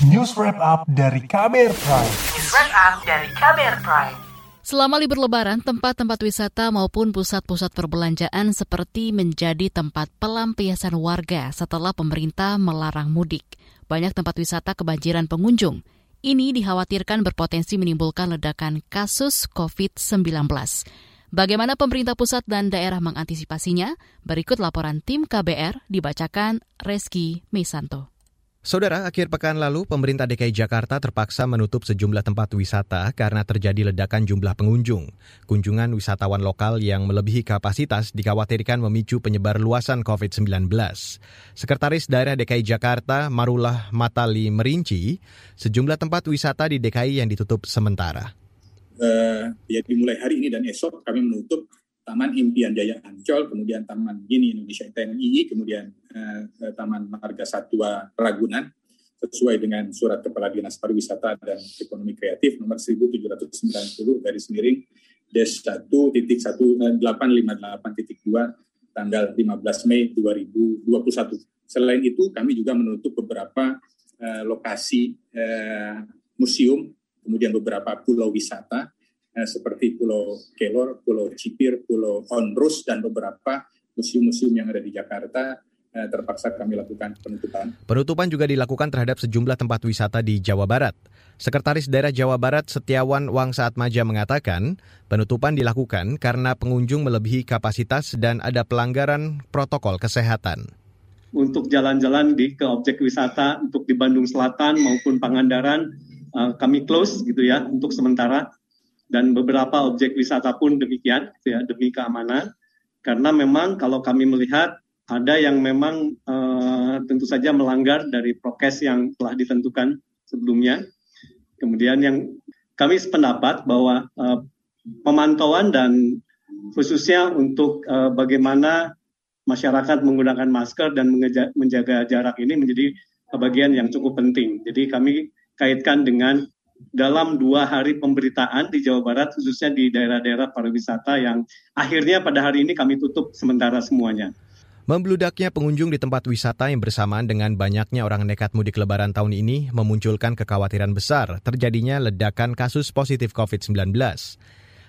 News Wrap Up dari Kamer Prime. News Wrap Up dari Kamer Prime. Selama libur lebaran, tempat-tempat wisata maupun pusat-pusat perbelanjaan seperti menjadi tempat pelampiasan warga setelah pemerintah melarang mudik. Banyak tempat wisata kebanjiran pengunjung. Ini dikhawatirkan berpotensi menimbulkan ledakan kasus COVID-19. Bagaimana pemerintah pusat dan daerah mengantisipasinya? Berikut laporan tim KBR dibacakan Reski Mesanto. Saudara, akhir pekan lalu pemerintah DKI Jakarta terpaksa menutup sejumlah tempat wisata karena terjadi ledakan jumlah pengunjung. Kunjungan wisatawan lokal yang melebihi kapasitas dikhawatirkan memicu penyebar luasan COVID-19. Sekretaris Daerah DKI Jakarta Marullah Matali merinci sejumlah tempat wisata di DKI yang ditutup sementara. Uh, ya dimulai hari ini dan esok kami menutup Taman Impian Jaya Ancol, kemudian Taman Gini Indonesia TNI, kemudian eh, Taman Marga Satwa Ragunan, sesuai dengan surat Kepala Dinas Pariwisata dan Ekonomi Kreatif nomor 1790 dari miring des 1 titik 1858 titik 2 tanggal 15 Mei 2021. Selain itu, kami juga menutup beberapa eh, lokasi eh, museum, kemudian beberapa pulau wisata, eh, seperti Pulau Kelor, Pulau Cipir, Pulau Onrus, dan beberapa museum-museum yang ada di Jakarta eh, terpaksa kami lakukan penutupan. Penutupan juga dilakukan terhadap sejumlah tempat wisata di Jawa Barat. Sekretaris Daerah Jawa Barat Setiawan Wang Saat Maja mengatakan, penutupan dilakukan karena pengunjung melebihi kapasitas dan ada pelanggaran protokol kesehatan. Untuk jalan-jalan di ke objek wisata untuk di Bandung Selatan maupun Pangandaran uh, kami close gitu ya untuk sementara dan beberapa objek wisata pun demikian gitu ya demi keamanan karena memang kalau kami melihat ada yang memang uh, tentu saja melanggar dari prokes yang telah ditentukan sebelumnya kemudian yang kami sependapat bahwa uh, pemantauan dan khususnya untuk uh, bagaimana masyarakat menggunakan masker dan menjaga jarak ini menjadi bagian yang cukup penting. Jadi kami kaitkan dengan dalam dua hari pemberitaan di Jawa Barat, khususnya di daerah-daerah pariwisata yang akhirnya pada hari ini kami tutup sementara semuanya. Membludaknya pengunjung di tempat wisata yang bersamaan dengan banyaknya orang nekat mudik lebaran tahun ini memunculkan kekhawatiran besar terjadinya ledakan kasus positif COVID-19.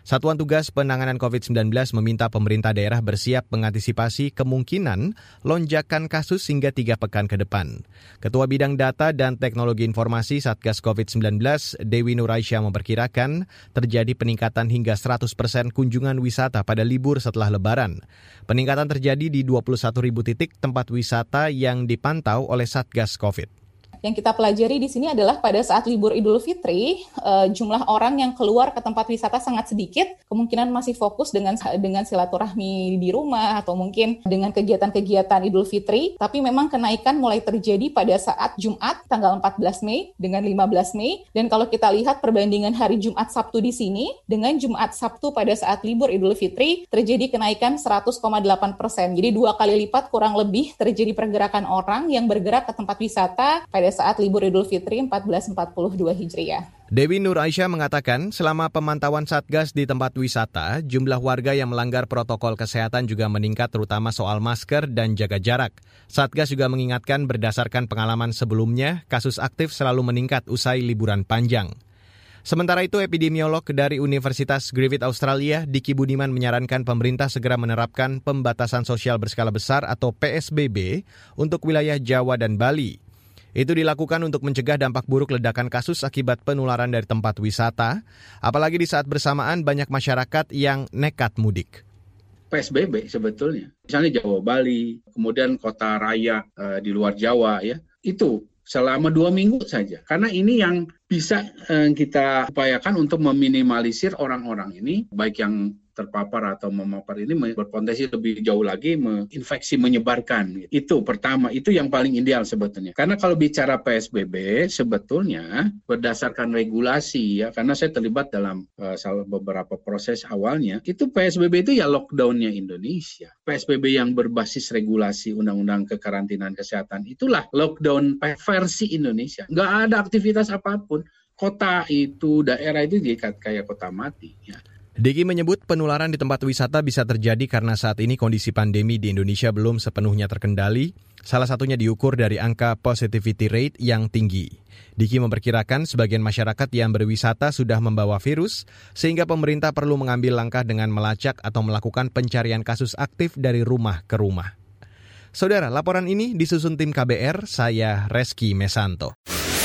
Satuan Tugas Penanganan COVID-19 meminta pemerintah daerah bersiap mengantisipasi kemungkinan lonjakan kasus hingga tiga pekan ke depan. Ketua Bidang Data dan Teknologi Informasi Satgas COVID-19, Dewi Nuraisya memperkirakan terjadi peningkatan hingga 100 persen kunjungan wisata pada libur setelah lebaran. Peningkatan terjadi di 21 ribu titik tempat wisata yang dipantau oleh Satgas COVID yang kita pelajari di sini adalah pada saat libur Idul Fitri, uh, jumlah orang yang keluar ke tempat wisata sangat sedikit, kemungkinan masih fokus dengan dengan silaturahmi di rumah atau mungkin dengan kegiatan-kegiatan Idul Fitri, tapi memang kenaikan mulai terjadi pada saat Jumat tanggal 14 Mei dengan 15 Mei. Dan kalau kita lihat perbandingan hari Jumat Sabtu di sini dengan Jumat Sabtu pada saat libur Idul Fitri terjadi kenaikan 100,8 persen. Jadi dua kali lipat kurang lebih terjadi pergerakan orang yang bergerak ke tempat wisata pada saat libur Idul Fitri 1442 Hijriah. Dewi Nur Aisyah mengatakan selama pemantauan Satgas di tempat wisata, jumlah warga yang melanggar protokol kesehatan juga meningkat terutama soal masker dan jaga jarak. Satgas juga mengingatkan berdasarkan pengalaman sebelumnya, kasus aktif selalu meningkat usai liburan panjang. Sementara itu, epidemiolog dari Universitas Griffith Australia, Diki Budiman menyarankan pemerintah segera menerapkan pembatasan sosial berskala besar atau PSBB untuk wilayah Jawa dan Bali. Itu dilakukan untuk mencegah dampak buruk ledakan kasus akibat penularan dari tempat wisata, apalagi di saat bersamaan banyak masyarakat yang nekat mudik. PSBB sebetulnya, misalnya Jawa Bali, kemudian kota raya e, di luar Jawa ya, itu selama dua minggu saja. Karena ini yang bisa e, kita upayakan untuk meminimalisir orang-orang ini, baik yang terpapar atau memapar ini berpotensi lebih jauh lagi menginfeksi menyebarkan. Itu pertama, itu yang paling ideal sebetulnya. Karena kalau bicara PSBB sebetulnya berdasarkan regulasi ya, karena saya terlibat dalam uh, beberapa proses awalnya, itu PSBB itu ya lockdownnya Indonesia. PSBB yang berbasis regulasi Undang-Undang Kekarantinaan Kesehatan itulah lockdown versi Indonesia. Nggak ada aktivitas apa pun kota itu, daerah itu jadi kayak kota mati. Ya. Diki menyebut penularan di tempat wisata bisa terjadi karena saat ini kondisi pandemi di Indonesia belum sepenuhnya terkendali, salah satunya diukur dari angka positivity rate yang tinggi. Diki memperkirakan sebagian masyarakat yang berwisata sudah membawa virus, sehingga pemerintah perlu mengambil langkah dengan melacak atau melakukan pencarian kasus aktif dari rumah ke rumah. Saudara, laporan ini disusun tim KBR, saya Reski Mesanto.